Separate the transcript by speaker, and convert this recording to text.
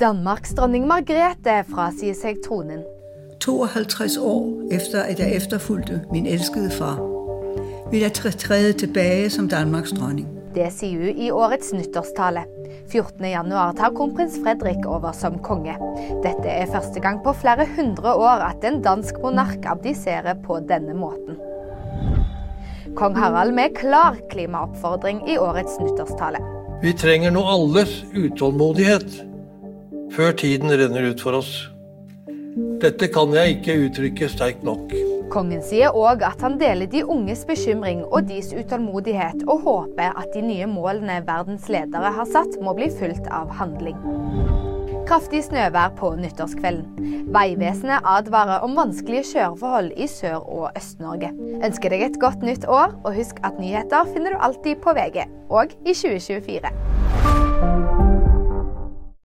Speaker 1: Danmarks dronning Margrethe frasier seg tronen.
Speaker 2: 52 år efter at jeg efterfulgte min elskede far, vil jeg tre tilbake som Danmarks dronning.
Speaker 1: Det sier hun i årets nyttårstale. 14.1 tar kronprins Fredrik over som konge. Dette er første gang på flere hundre år at en dansk monark abdiserer på denne måten. Kong Harald med klar klimaoppfordring i årets nyttårstale.
Speaker 3: Vi trenger nå alles utålmodighet før tiden renner ut for oss. Dette kan jeg ikke uttrykke sterkt nok.
Speaker 1: Kongen sier òg at han deler de unges bekymring og deres utålmodighet, og håper at de nye målene verdens ledere har satt, må bli fulgt av handling. Kraftig snøvær på nyttårskvelden. Vegvesenet advarer om vanskelige kjøreforhold i Sør- og Øst-Norge. Ønsker deg et godt nytt år, og husk at nyheter finner du alltid på VG, og i 2024.